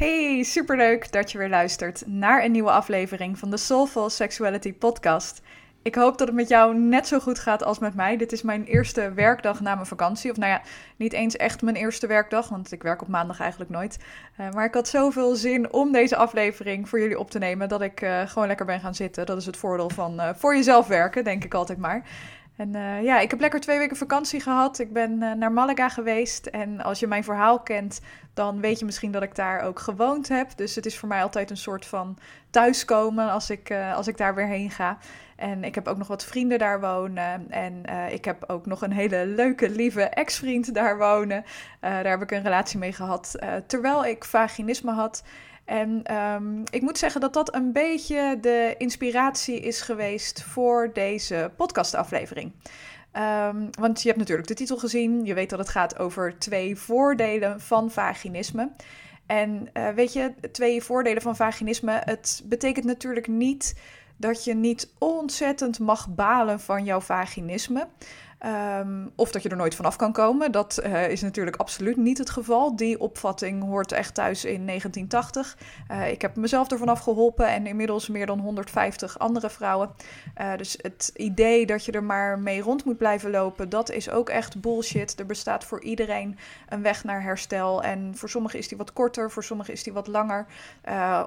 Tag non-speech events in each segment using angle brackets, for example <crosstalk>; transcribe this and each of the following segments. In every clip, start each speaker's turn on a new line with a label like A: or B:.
A: Hey, superleuk dat je weer luistert naar een nieuwe aflevering van de Soulful Sexuality Podcast. Ik hoop dat het met jou net zo goed gaat als met mij. Dit is mijn eerste werkdag na mijn vakantie. Of nou ja, niet eens echt mijn eerste werkdag, want ik werk op maandag eigenlijk nooit. Uh, maar ik had zoveel zin om deze aflevering voor jullie op te nemen dat ik uh, gewoon lekker ben gaan zitten. Dat is het voordeel van uh, voor jezelf werken, denk ik altijd maar. En uh, ja, ik heb lekker twee weken vakantie gehad. Ik ben uh, naar Malaga geweest. En als je mijn verhaal kent, dan weet je misschien dat ik daar ook gewoond heb. Dus het is voor mij altijd een soort van thuiskomen als ik, uh, als ik daar weer heen ga. En ik heb ook nog wat vrienden daar wonen. En ik heb ook nog een hele leuke, lieve ex-vriend daar wonen. daar heb ik een relatie mee gehad terwijl ik vaginisme had. En um, ik moet zeggen dat dat een beetje de inspiratie is geweest voor deze podcastaflevering. Um, want je hebt natuurlijk de titel gezien. Je weet dat het gaat over twee voordelen van vaginisme. En uh, weet je, twee voordelen van vaginisme. Het betekent natuurlijk niet dat je niet ontzettend mag balen van jouw vaginisme. Um, of dat je er nooit vanaf kan komen. Dat uh, is natuurlijk absoluut niet het geval. Die opvatting hoort echt thuis in 1980. Uh, ik heb mezelf ervan afgeholpen en inmiddels meer dan 150 andere vrouwen. Uh, dus het idee dat je er maar mee rond moet blijven lopen, dat is ook echt bullshit. Er bestaat voor iedereen een weg naar herstel. En voor sommigen is die wat korter, voor sommigen is die wat langer.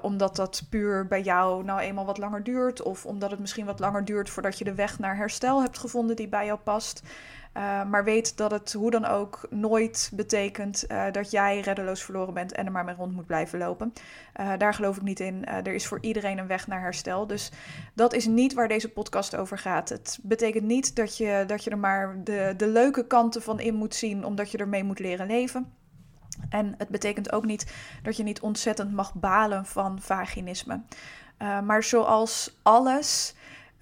A: omdat dat puur bij jou nou eenmaal wat langer duurt. Of omdat het misschien wat langer duurt voordat je de weg naar herstel hebt gevonden die bij jou past. Uh, maar weet dat het hoe dan ook nooit betekent uh, dat jij reddeloos verloren bent en er maar mee rond moet blijven lopen. Uh, daar geloof ik niet in. er is voor iedereen een weg naar herstel. Dus dat is niet waar deze podcast over gaat. Het betekent niet dat je, dat je er maar de, de leuke kanten van in moet zien, omdat je ermee moet leren leven. En het betekent ook niet dat je niet ontzettend mag balen van vaginisme. maar zoals alles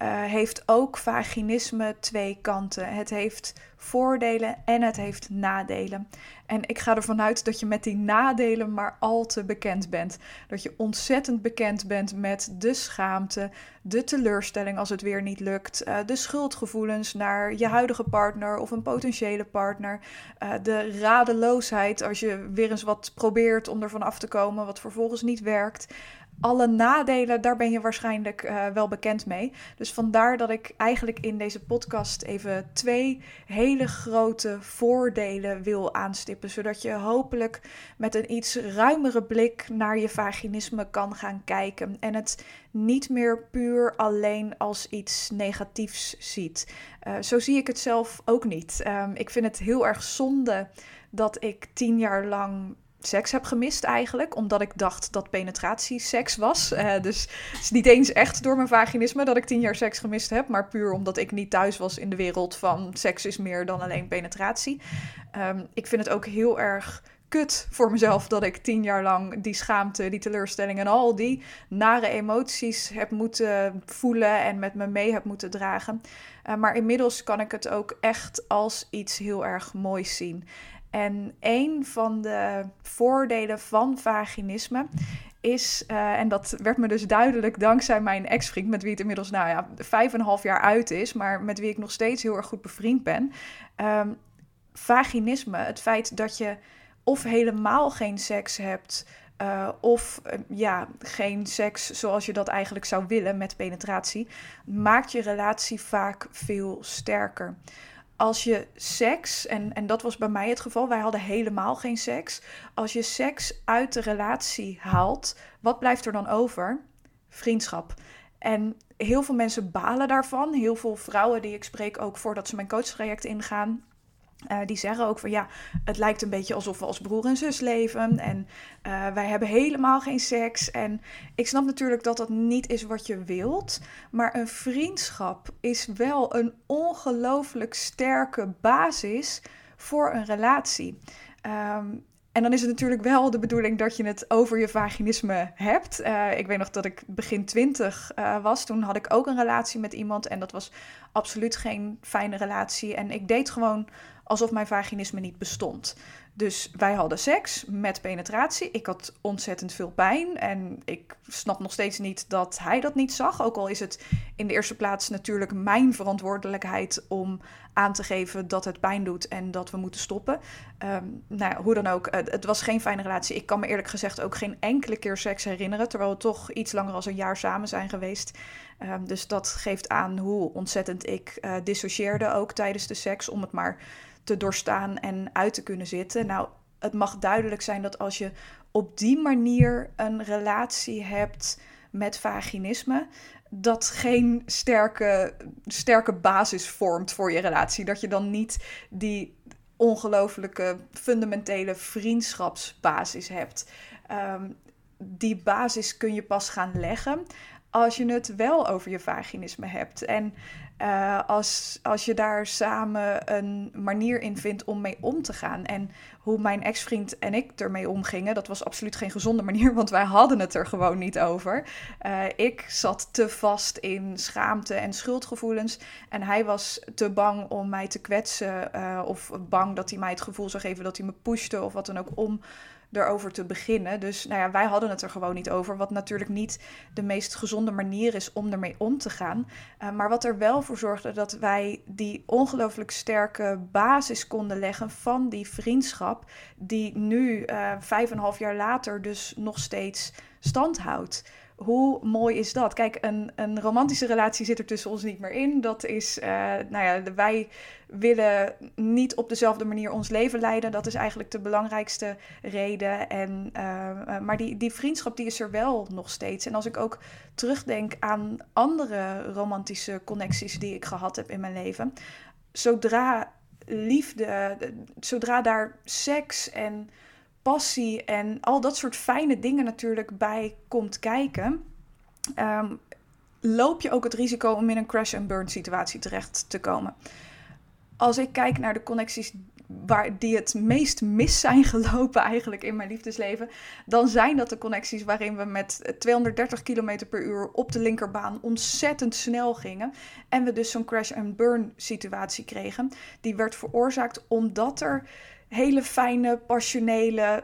A: heeft ook vaginisme twee kanten. Het heeft voordelen en het heeft nadelen. En ik ga ervan uit dat je met die nadelen maar al te bekend bent. Dat je ontzettend bekend bent met de schaamte, de teleurstelling als het weer niet lukt, uh, de schuldgevoelens naar je huidige partner of een potentiële partner, uh, de radeloosheid als je weer eens wat probeert om ervan af te komen, wat vervolgens niet werkt alle nadelen, daar ben je waarschijnlijk uh, wel bekend mee. Dus vandaar dat ik eigenlijk in deze podcast even twee hele grote voordelen wil aanstippen. Zodat je hopelijk met een iets ruimere blik naar je vaginisme kan gaan kijken. En het niet meer puur alleen als iets negatiefs ziet. Uh, zo zie ik het zelf ook niet. Um, ik vind het heel erg zonde dat ik tien jaar lang seks heb gemist eigenlijk. Omdat ik dacht dat penetratie seks was. Uh, dus het is niet eens echt door mijn vaginisme dat ik tien jaar seks gemist heb. Maar puur omdat ik niet thuis was in de wereld van seks is meer dan alleen penetratie. Um, ik vind het ook heel erg kut voor mezelf dat ik tien jaar lang die schaamte, die teleurstelling en al die nare emoties heb moeten voelen en met me mee heb moeten dragen. Uh, maar inmiddels kan ik het ook echt als iets heel erg moois zien. En een van de voordelen van vaginisme is, uh, en dat werd me dus duidelijk dankzij mijn ex-vriend, met wie het inmiddels nou ja, vijf en een half jaar uit is, maar met wie ik nog steeds heel erg goed bevriend ben. Um, vaginisme, het feit dat je of helemaal geen seks hebt, uh, of uh, ja, geen seks zoals je dat eigenlijk zou willen met penetratie, maakt je relatie vaak veel sterker als je seks, en, en dat was bij mij het geval, wij hadden helemaal geen seks. Als je seks uit de relatie haalt, wat blijft er dan over? Vriendschap. En heel veel mensen balen daarvan. Heel veel vrouwen die ik spreek ook voordat ze mijn coachtraject ingaan, uh, die zeggen ook van ja, het lijkt een beetje alsof we als broer en zus leven en uh, wij hebben helemaal geen seks. En ik snap natuurlijk dat dat niet is wat je wilt, maar een vriendschap is wel een ongelooflijk sterke basis voor een relatie. Um, en dan is het natuurlijk wel de bedoeling dat je het over je vaginisme hebt. Uh, ik weet nog dat ik begin twintig uh, was. Toen had ik ook een relatie met iemand. En dat was absoluut geen fijne relatie. En ik deed gewoon alsof mijn vaginisme niet bestond. Dus wij hadden seks met penetratie. Ik had ontzettend veel pijn. En ik snap nog steeds niet dat hij dat niet zag. Ook al is het in de eerste plaats natuurlijk mijn verantwoordelijkheid om aan te geven dat het pijn doet en dat we moeten stoppen. Um, nou ja, hoe dan ook, het, was geen fijne relatie. Ik kan me eerlijk gezegd ook geen enkele keer seks herinneren, terwijl we toch iets langer dan een jaar samen zijn geweest. Um, dus dat geeft aan hoe ontzettend ik uh, dissocieerde ook tijdens de seks, om het maar te doorstaan en uit te kunnen zitten. Nou, het mag duidelijk zijn dat als je op die manier een relatie hebt met vaginisme, dat geen sterke, sterke basis vormt voor je relatie. Dat je dan niet die ongelooflijke fundamentele vriendschapsbasis hebt. Ehm, die basis kun je pas gaan leggen als je het wel over je vaginisme hebt. En uh, als, als je daar samen een manier in vindt om mee om te gaan. En hoe mijn ex-vriend en ik ermee omgingen, dat was absoluut geen gezonde manier, want wij hadden het er gewoon niet over. Uh, ik zat te vast in schaamte en schuldgevoelens. En hij was te bang om mij te kwetsen. Uh, of bang dat hij mij het gevoel zou geven dat hij me pushte of wat dan ook om erover te beginnen. Dus nou ja, wij hadden het er gewoon niet over. Wat natuurlijk niet de meest gezonde manier is om ermee om te gaan. Uh, maar wat er wel voor zorgde dat wij die ongelooflijk sterke basis konden leggen van die vriendschap. Die nu, uh, vijf en een half jaar later, dus nog steeds stand houdt hoe mooi is dat? Kijk, een, een romantische relatie zit er tussen ons niet meer in. Dat is, uh, nou ja, wij willen niet op dezelfde manier ons leven leiden. Dat is eigenlijk de belangrijkste reden. En, uh, maar die, die vriendschap die is er wel nog steeds. En als ik ook terugdenk aan andere romantische connecties die ik gehad heb in mijn leven. Zodra liefde, zodra daar seks en passie en al dat soort fijne dingen natuurlijk bij komt kijken, um, loop je ook het risico om in een crash-and-burn situatie terecht te komen. Als ik kijk naar de connecties waar die het meest mis zijn gelopen eigenlijk in mijn liefdesleven, dan zijn dat de connecties waarin we met 230 km per uur op de linkerbaan ontzettend snel gingen en we dus zo'n crash-and-burn situatie kregen. Die werd veroorzaakt omdat er hele fijne, passionele,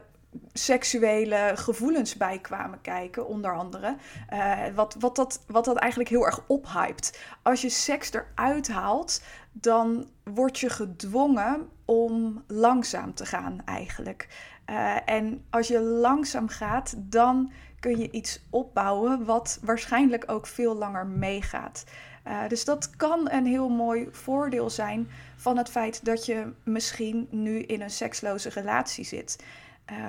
A: seksuele gevoelens bij kwamen kijken, onder andere. Uh, wat, wat, dat, wat dat eigenlijk heel erg ophypt. Als je seks eruit haalt, dan word je gedwongen om langzaam te gaan, eigenlijk. Uh, en als je langzaam gaat, dan kun je iets opbouwen wat waarschijnlijk ook veel langer meegaat. Uh, dus dat kan een heel mooi voordeel zijn van het feit dat je misschien nu in een seksloze relatie zit.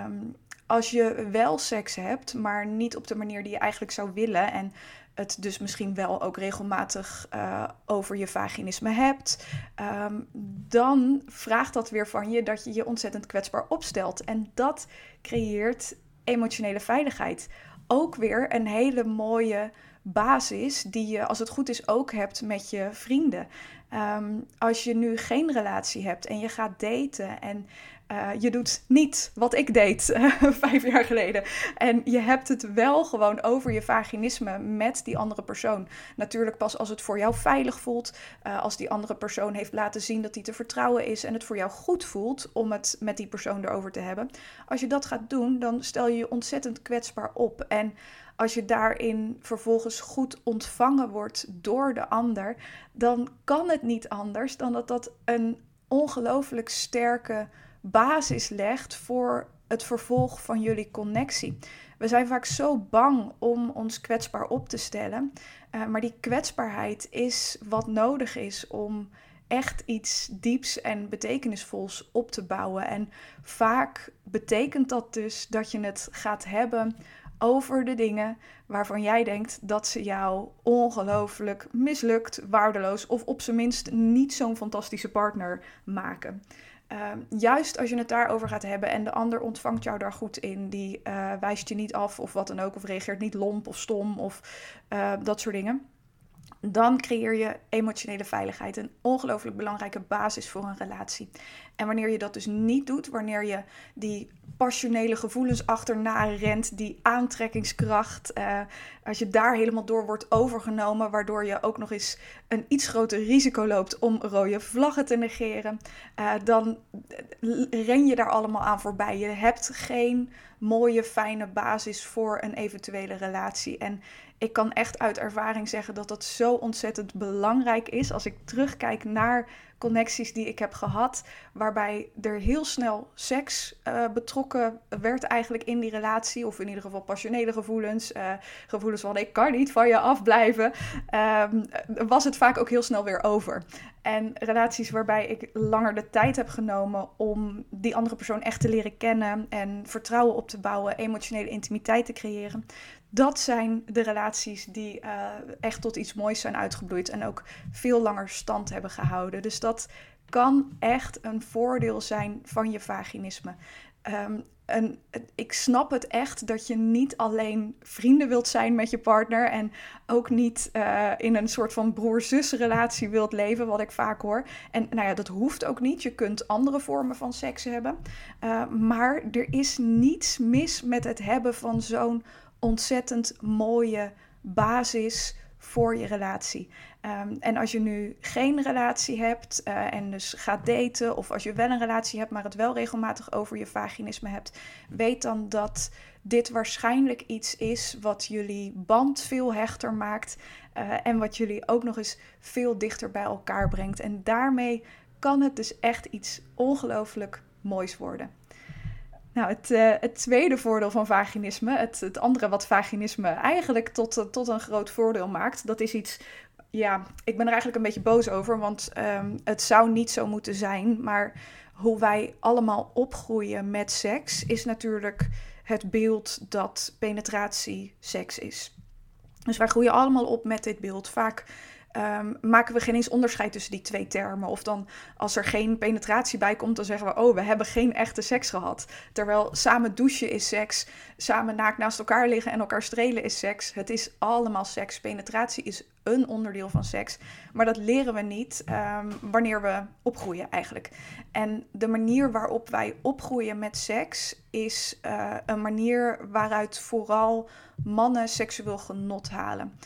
A: Um, als je wel seks hebt, maar niet op de manier die je eigenlijk zou willen en het dus misschien wel ook regelmatig uh, over je vaginisme hebt, um, dan vraagt dat weer van je dat je je ontzettend kwetsbaar opstelt. En dat creëert emotionele veiligheid. Ook weer een hele mooie basis die je, als het goed is, ook hebt met je vrienden. Um, als je nu geen relatie hebt en je gaat daten en uh, je doet niet wat ik deed uh, <laughs> vijf jaar geleden. En je hebt het wel gewoon over je vaginisme met die andere persoon. Natuurlijk pas als het voor jou veilig voelt. Uh, als die andere persoon heeft laten zien dat hij te vertrouwen is. En het voor jou goed voelt om het met die persoon erover te hebben. Als je dat gaat doen, dan stel je je ontzettend kwetsbaar op. En als je daarin vervolgens goed ontvangen wordt door de ander, dan kan het niet anders dan dat dat een ongelooflijk sterke basis legt voor het vervolg van jullie connectie. We zijn vaak zo bang om ons kwetsbaar op te stellen, uh, maar die kwetsbaarheid is wat nodig is om echt iets dieps en betekenisvols op te bouwen. En vaak betekent dat dus dat je het gaat hebben over de dingen waarvan jij denkt dat ze jou ongelooflijk mislukt, waardeloos of op zijn minst niet zo'n fantastische partner maken. Uh, juist als je het daarover gaat hebben en de ander ontvangt jou daar goed in, die uh, wijst je niet af of wat dan ook, of reageert niet lomp of stom of uh, dat soort dingen. Dan creëer je emotionele veiligheid. Een ongelooflijk belangrijke basis voor een relatie. En wanneer je dat dus niet doet, wanneer je die passionele gevoelens achterna rent, die aantrekkingskracht, uh, als je daar helemaal door wordt overgenomen, waardoor je ook nog eens een iets groter risico loopt om rode vlaggen te negeren, uh, dan ren je daar allemaal aan voorbij. Je hebt geen mooie, fijne basis voor een eventuele relatie. En ik kan echt uit ervaring zeggen dat dat zo ontzettend belangrijk is. Als ik terugkijk naar connecties die ik heb gehad, waarbij er heel snel seks uh, betrokken werd eigenlijk in die relatie, of in ieder geval passionele gevoelens, uh, gevoelens van ik kan niet van je afblijven, um, was het vaak ook heel snel weer over. En relaties waarbij ik langer de tijd heb genomen om die andere persoon echt te leren kennen en vertrouwen op te bouwen, emotionele intimiteit te creëren. Dat zijn de relaties die uh, echt tot iets moois zijn uitgebloeid en ook veel langer stand hebben gehouden. Dus dat kan echt een voordeel zijn van je vaginisme. Um, en ik snap het echt dat je niet alleen vrienden wilt zijn met je partner en ook niet uh, in een soort van broer-zus relatie wilt leven, wat ik vaak hoor. En nou ja, dat hoeft ook niet. Je kunt andere vormen van seks hebben. Uh, maar er is niets mis met het hebben van zo'n ontzettend mooie basis voor je relatie. Um, en als je nu geen relatie hebt uh, en dus gaat daten, of als je wel een relatie hebt, maar het wel regelmatig over je vaginisme hebt, weet dan dat dit waarschijnlijk iets is wat jullie band veel hechter maakt uh, en wat jullie ook nog eens veel dichter bij elkaar brengt. En daarmee kan het dus echt iets ongelooflijk moois worden. Nou, het, uh, het, tweede voordeel van vaginisme, het, het andere wat vaginisme eigenlijk tot, uh, tot een groot voordeel maakt, dat is iets, ja, ik ben er eigenlijk een beetje boos over, want um, het zou niet zo moeten zijn, maar hoe wij allemaal opgroeien met seks is natuurlijk het beeld dat penetratie seks is. Dus wij groeien allemaal op met dit beeld. Vaak um, maken we geen eens onderscheid tussen die twee termen. Of dan als er geen penetratie bij komt, dan zeggen we: Oh, we hebben geen echte seks gehad. Terwijl samen douchen is seks, samen naakt naast elkaar liggen en elkaar strelen is seks. Het is allemaal seks. Penetratie is een onderdeel van seks. Maar dat leren we niet um, wanneer we opgroeien eigenlijk. En de manier waarop wij opgroeien met seks is uh, een manier waaruit vooral mannen seksueel genot halen.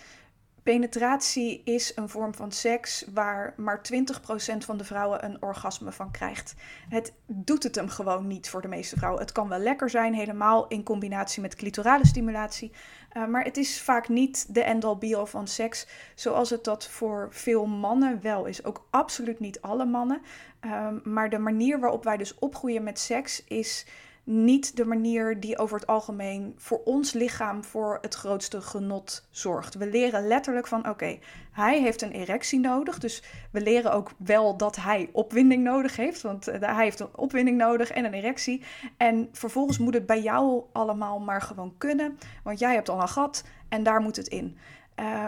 A: Penetratie is een vorm van seks waar maar 20% van de vrouwen een orgasme van krijgt. Het doet het hem gewoon niet voor de meeste vrouwen. Het kan wel lekker zijn, helemaal in combinatie met clitorale stimulatie. Uh, maar het is vaak niet de end-all be-all van seks, zoals het dat voor veel mannen wel is. Ook absoluut niet alle mannen. Uh, maar de manier waarop wij dus opgroeien met seks is niet de manier die over het algemeen voor ons lichaam voor het grootste genot zorgt. We leren letterlijk van oké, hij heeft een erectie nodig. Dus we leren ook wel dat hij opwinding nodig heeft. Want uh, hij heeft een opwinding nodig en een erectie. En vervolgens moet het bij jou allemaal maar gewoon kunnen. Want jij hebt al een gat en daar moet het in.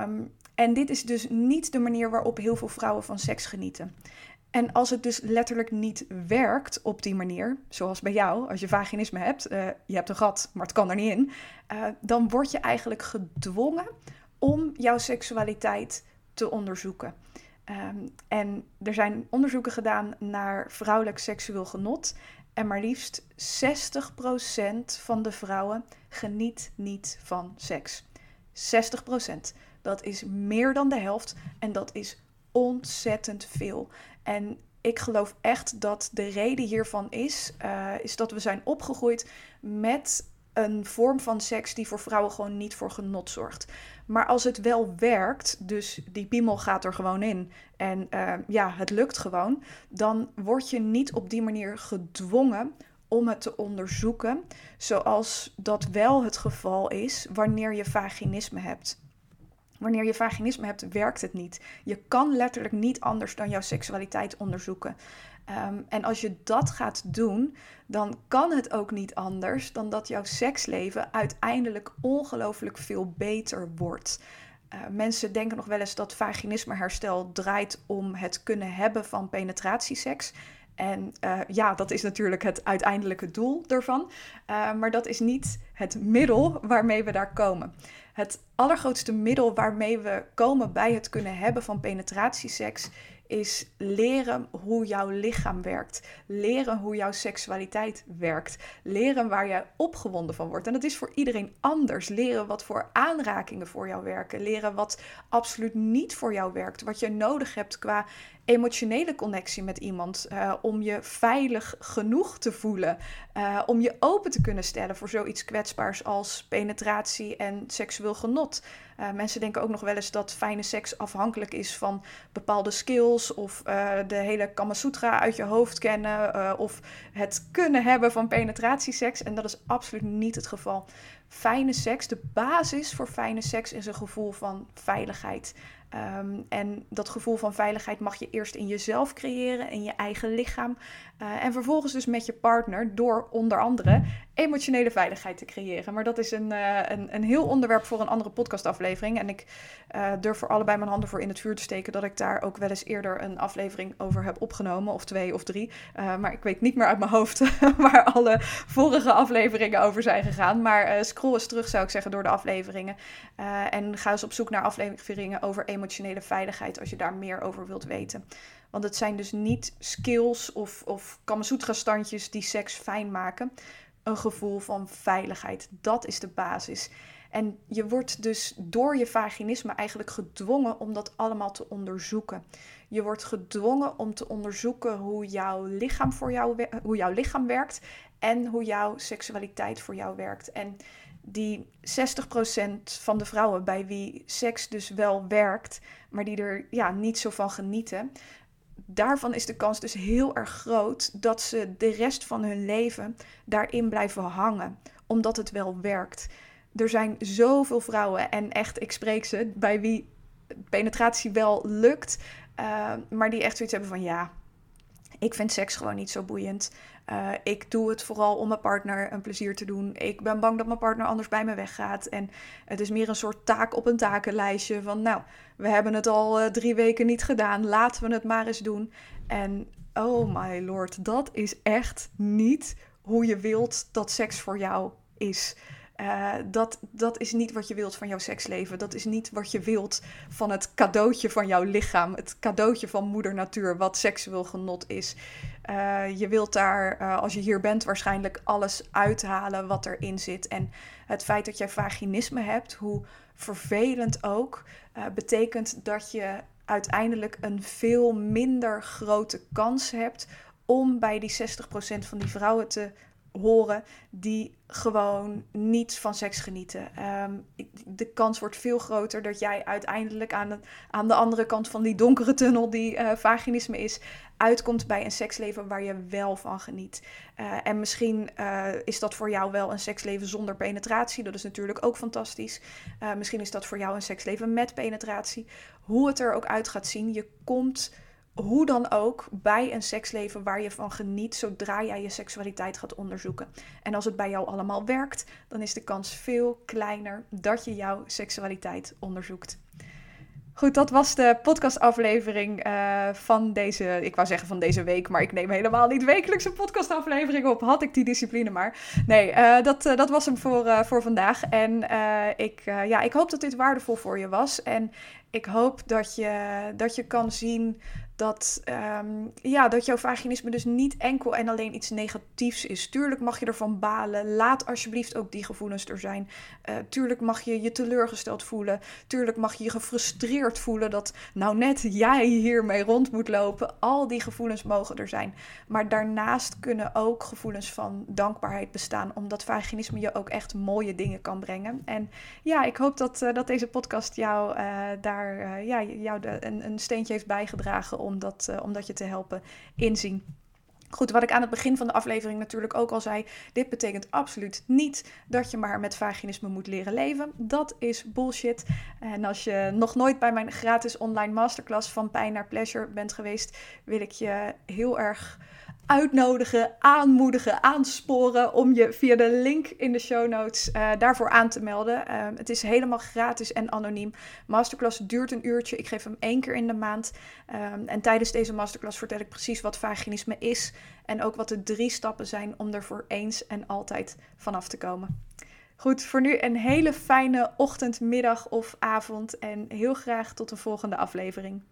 A: Um, en dit is dus niet de manier waarop heel veel vrouwen van seks genieten. En als het dus letterlijk niet werkt op die manier, zoals bij jou, als je vaginisme hebt, uh, je hebt een gat, maar het kan er niet in, uh, dan word je eigenlijk gedwongen om jouw seksualiteit te onderzoeken. Um, en er zijn onderzoeken gedaan naar vrouwelijk seksueel genot. En maar liefst 60% van de vrouwen geniet niet van seks. 60%. Dat is meer dan de helft en dat is ontzettend veel. En ik geloof echt dat de reden hiervan is, uh, is dat we zijn opgegroeid met een vorm van seks die voor vrouwen gewoon niet voor genot zorgt. Maar als het wel werkt, dus die piemel gaat er gewoon in en uh, ja, het lukt gewoon, dan word je niet op die manier gedwongen om het te onderzoeken, zoals dat wel het geval is wanneer je vaginisme hebt. Wanneer je vaginisme hebt, werkt het niet. Je kan letterlijk niet anders dan jouw seksualiteit onderzoeken. Um, en als je dat gaat doen, dan kan het ook niet anders dan dat jouw seksleven uiteindelijk ongelooflijk veel beter wordt. Uh, mensen denken nog wel eens dat vaginisme herstel draait om het kunnen hebben van penetratieseks. En uh, ja, dat is natuurlijk het uiteindelijke doel ervan. Uh, maar dat is niet het middel waarmee we daar komen. Het allergrootste middel waarmee we komen bij het kunnen hebben van penetratieseks is leren hoe jouw lichaam werkt. Leren hoe jouw seksualiteit werkt. Leren waar je opgewonden van wordt. En dat is voor iedereen anders. Leren wat voor aanrakingen voor jou werken. Leren wat absoluut niet voor jou werkt. Wat je nodig hebt qua emotionele connectie met iemand. Uh, om je veilig genoeg te voelen. Uh, om je open te kunnen stellen voor zoiets kwetsbaars als penetratie en seksueel genot. Uh, mensen denken ook nog wel eens dat fijne seks afhankelijk is van bepaalde skills. Of de hele Kama Sutra uit je hoofd kennen. of het kunnen hebben van penetratieseks. En dat is absoluut niet het geval. Fijne seks, de basis voor fijne seks is een gevoel van veiligheid. Um, en dat gevoel van veiligheid mag je eerst in jezelf creëren, in je eigen lichaam. Uh, en vervolgens dus met je partner door onder andere emotionele veiligheid te creëren. Maar dat is een, uh, een, een heel onderwerp voor een andere podcastaflevering. En ik uh, durf er allebei mijn handen voor in het vuur te steken dat ik daar ook wel eens eerder een aflevering over heb opgenomen. Of twee of drie. maar ik weet niet meer uit mijn hoofd <laughs> waar alle vorige afleveringen over zijn gegaan. Maar scroll eens terug zou ik zeggen door de afleveringen. en ga eens op zoek naar afleveringen over emotionele veiligheid als je daar meer over wilt weten. Want het zijn dus niet skills of, of Kamasutra-standjes die seks fijn maken. Een gevoel van veiligheid. Dat is de basis. En je wordt dus door je vaginisme eigenlijk gedwongen om dat allemaal te onderzoeken. Je wordt gedwongen om te onderzoeken hoe jouw lichaam, voor jou, hoe jouw lichaam werkt en hoe jouw seksualiteit voor jou werkt. En die 60% van de vrouwen bij wie seks dus wel werkt, maar die er ja, niet zo van genieten, daarvan is de kans dus heel erg groot dat ze de rest van hun leven daarin blijven hangen, omdat het wel werkt. Er zijn zoveel vrouwen, en echt, ik spreek ze, bij wie penetratie wel lukt, uh, maar die echt zoiets hebben van ja, ik vind seks gewoon niet zo boeiend. Uh, ik doe het vooral om mijn partner een plezier te doen. Ik ben bang dat mijn partner anders bij me weggaat. En het is meer een soort taak op een takenlijstje van, nou, we hebben het al uh, drie weken niet gedaan, laten we het maar eens doen. En oh my lord, dat is echt niet hoe je wilt dat seks voor jou is. Uh, dat, dat is niet wat je wilt van jouw seksleven. Dat is niet wat je wilt van het cadeautje van jouw lichaam. Het cadeautje van moeder natuur, wat seksueel genot is. Uh, je wilt daar, uh, als je hier bent, waarschijnlijk alles uithalen wat erin zit. En het feit dat jij vaginisme hebt, hoe vervelend ook, betekent dat je uiteindelijk een veel minder grote kans hebt om bij die 60% van die vrouwen te horen die gewoon niet van seks genieten. Ehm, de kans wordt veel groter dat jij uiteindelijk aan de, aan de andere kant van die donkere tunnel, die uh, vaginisme is, uitkomt bij een seksleven waar je wel van geniet. Uh, en misschien uh, is dat voor jou wel een seksleven zonder penetratie. Dat is natuurlijk ook fantastisch. misschien is dat voor jou een seksleven met penetratie. Hoe het er ook uit gaat zien, je komt hoe dan ook bij een seksleven waar je van geniet zodra jij je seksualiteit gaat onderzoeken. En als het bij jou allemaal werkt, dan is de kans veel kleiner dat je jouw seksualiteit onderzoekt. Goed, dat was de podcastaflevering uh, van deze, ik wou zeggen van deze week, maar ik neem helemaal niet wekelijks een podcastaflevering op. Had ik die discipline maar. Nee, uh, dat, uh, dat was hem voor, voor vandaag. En ik, ja, ik hoop dat dit waardevol voor je was. En ik hoop dat je, dat je kan zien dat, um, ja, dat jouw vaginisme dus niet enkel en alleen iets negatiefs is. Tuurlijk mag je ervan balen. Laat alsjeblieft ook die gevoelens er zijn. Uh, tuurlijk mag je je teleurgesteld voelen. Tuurlijk mag je je gefrustreerd voelen dat nou net jij hiermee rond moet lopen. Al die gevoelens mogen er zijn. Maar daarnaast kunnen ook gevoelens van dankbaarheid bestaan. Omdat vaginisme je ook echt mooie dingen kan brengen. En ja, ik hoop dat, uh, dat deze podcast jou uh, daar ja, jou een, een steentje heeft bijgedragen uh, om dat je te helpen inzien. Goed, wat ik aan het begin van de aflevering natuurlijk ook al zei, dit betekent absoluut niet dat je maar met vaginisme moet leren leven. Dat is bullshit. En als je nog nooit bij mijn gratis online masterclass van pijn naar pleasure bent geweest, wil ik je heel erg uitnodigen, aanmoedigen, aansporen om je via de link in de show notes uh, daarvoor aan te melden. Uh, het is helemaal gratis en anoniem. Masterclass duurt een uurtje. Ik geef hem één keer in de maand. Um, en tijdens deze masterclass vertel ik precies wat vaginisme is en ook wat de drie stappen zijn om er voor eens en altijd vanaf te komen. Goed, voor nu een hele fijne ochtend, middag of avond en heel graag tot de volgende aflevering.